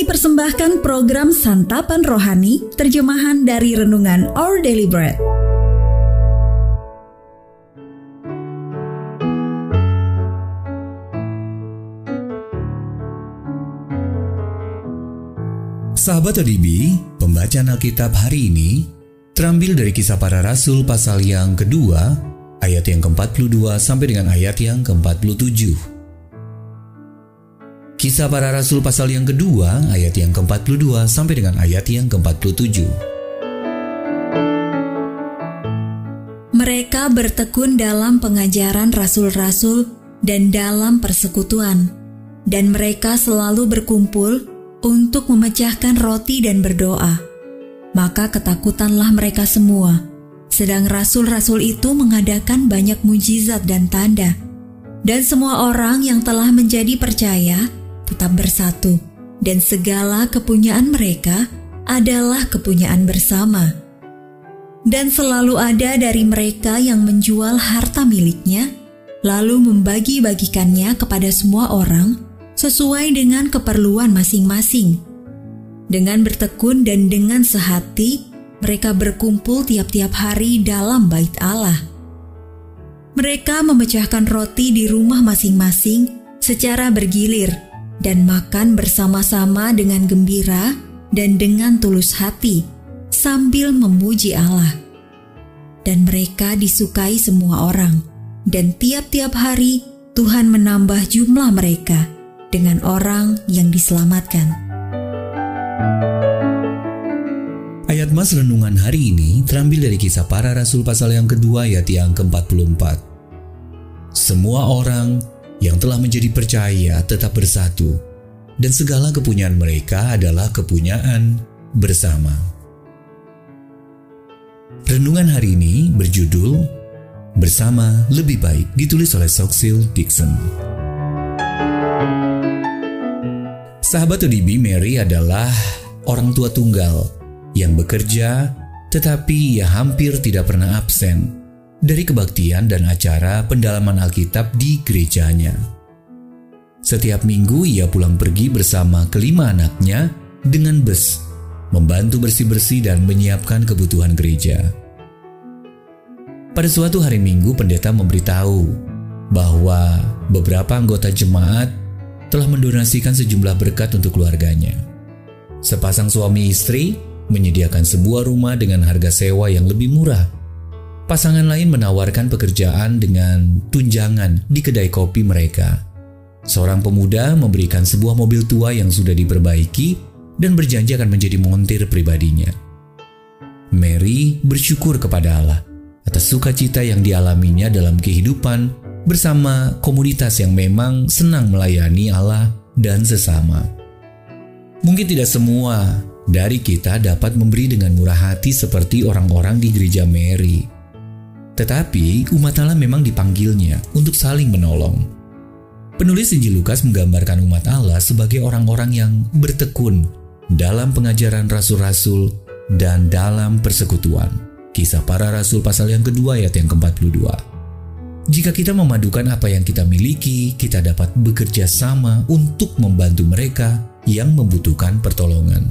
Kami persembahkan program Santapan Rohani, terjemahan dari Renungan Our Daily Bread. Sahabat ODB, pembacaan Alkitab hari ini terambil dari kisah para rasul pasal yang kedua, ayat yang ke-42 sampai dengan ayat yang ke-47. Kisah para rasul pasal yang kedua, ayat yang ke-42 sampai dengan ayat yang ke-47. Mereka bertekun dalam pengajaran rasul-rasul dan dalam persekutuan, dan mereka selalu berkumpul untuk memecahkan roti dan berdoa. Maka ketakutanlah mereka semua. Sedang rasul-rasul itu mengadakan banyak mujizat dan tanda. Dan semua orang yang telah menjadi percaya tetap bersatu. Dan segala kepunyaan mereka adalah kepunyaan bersama. Dan selalu ada dari mereka yang menjual harta miliknya, lalu membagi-bagikannya kepada semua orang sesuai dengan keperluan masing-masing. Dengan bertekun dan dengan sehati, mereka berkumpul tiap-tiap hari dalam bait Allah. Mereka memecahkan roti di rumah masing-masing secara bergilir dan makan bersama-sama dengan gembira dan dengan tulus hati sambil memuji Allah. Dan mereka disukai semua orang, dan tiap-tiap hari Tuhan menambah jumlah mereka dengan orang yang diselamatkan. Ayat Mas Renungan hari ini terambil dari kisah para rasul pasal yang kedua ayat yang ke-44. Semua orang yang telah menjadi percaya tetap bersatu, dan segala kepunyaan mereka adalah kepunyaan bersama. Renungan hari ini berjudul Bersama Lebih Baik ditulis oleh Soxil Dixon. Sahabat ODB Mary adalah orang tua tunggal yang bekerja tetapi ia hampir tidak pernah absen dari kebaktian dan acara pendalaman Alkitab di gerejanya. Setiap minggu ia pulang pergi bersama kelima anaknya dengan bus, membantu bersih-bersih dan menyiapkan kebutuhan gereja. Pada suatu hari minggu pendeta memberitahu bahwa beberapa anggota jemaat telah mendonasikan sejumlah berkat untuk keluarganya. Sepasang suami istri menyediakan sebuah rumah dengan harga sewa yang lebih murah. Pasangan lain menawarkan pekerjaan dengan tunjangan di kedai kopi mereka. Seorang pemuda memberikan sebuah mobil tua yang sudah diperbaiki dan berjanji akan menjadi montir pribadinya. Mary bersyukur kepada Allah atas sukacita yang dialaminya dalam kehidupan bersama komunitas yang memang senang melayani Allah dan sesama. Mungkin tidak semua dari kita dapat memberi dengan murah hati seperti orang-orang di gereja Mary. Tetapi umat Allah memang dipanggilnya untuk saling menolong. Penulis Injil Lukas menggambarkan umat Allah sebagai orang-orang yang bertekun dalam pengajaran rasul-rasul dan dalam persekutuan. Kisah para rasul pasal yang kedua ayat yang ke-42. Jika kita memadukan apa yang kita miliki, kita dapat bekerja sama untuk membantu mereka yang membutuhkan pertolongan.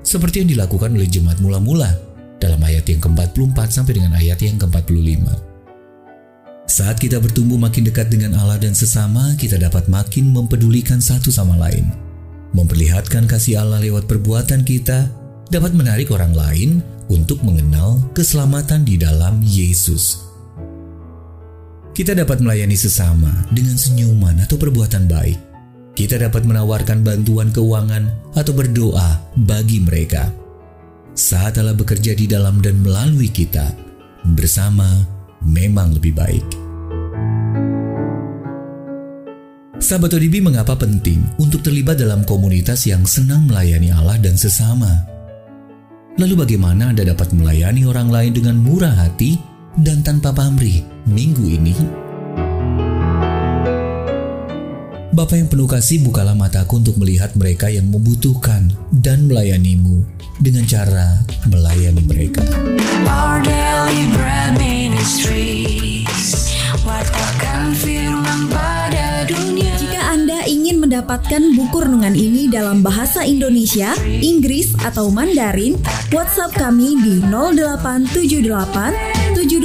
Seperti yang dilakukan oleh jemaat mula-mula dalam ayat yang ke-44 sampai dengan ayat yang ke-45. Saat kita bertumbuh makin dekat dengan Allah dan sesama, kita dapat makin mempedulikan satu sama lain. Memperlihatkan kasih Allah lewat perbuatan kita dapat menarik orang lain untuk mengenal keselamatan di dalam Yesus. Kita dapat melayani sesama dengan senyuman atau perbuatan baik. Kita dapat menawarkan bantuan keuangan atau berdoa bagi mereka. Saat Allah bekerja di dalam dan melalui kita, bersama memang lebih baik. Sahabat ODB mengapa penting untuk terlibat dalam komunitas yang senang melayani Allah dan sesama? Lalu bagaimana Anda dapat melayani orang lain dengan murah hati dan tanpa pamrih minggu ini? Bapa yang penuh kasih, bukalah mataku untuk melihat mereka yang membutuhkan dan melayanimu dengan cara melayani mereka. Our daily bread ministries, watakkan firman pada dunia. Jika Anda ingin mendapatkan mendapatkan buku renungan ini dalam bahasa Indonesia, Inggris, atau Mandarin, WhatsApp kami di 0878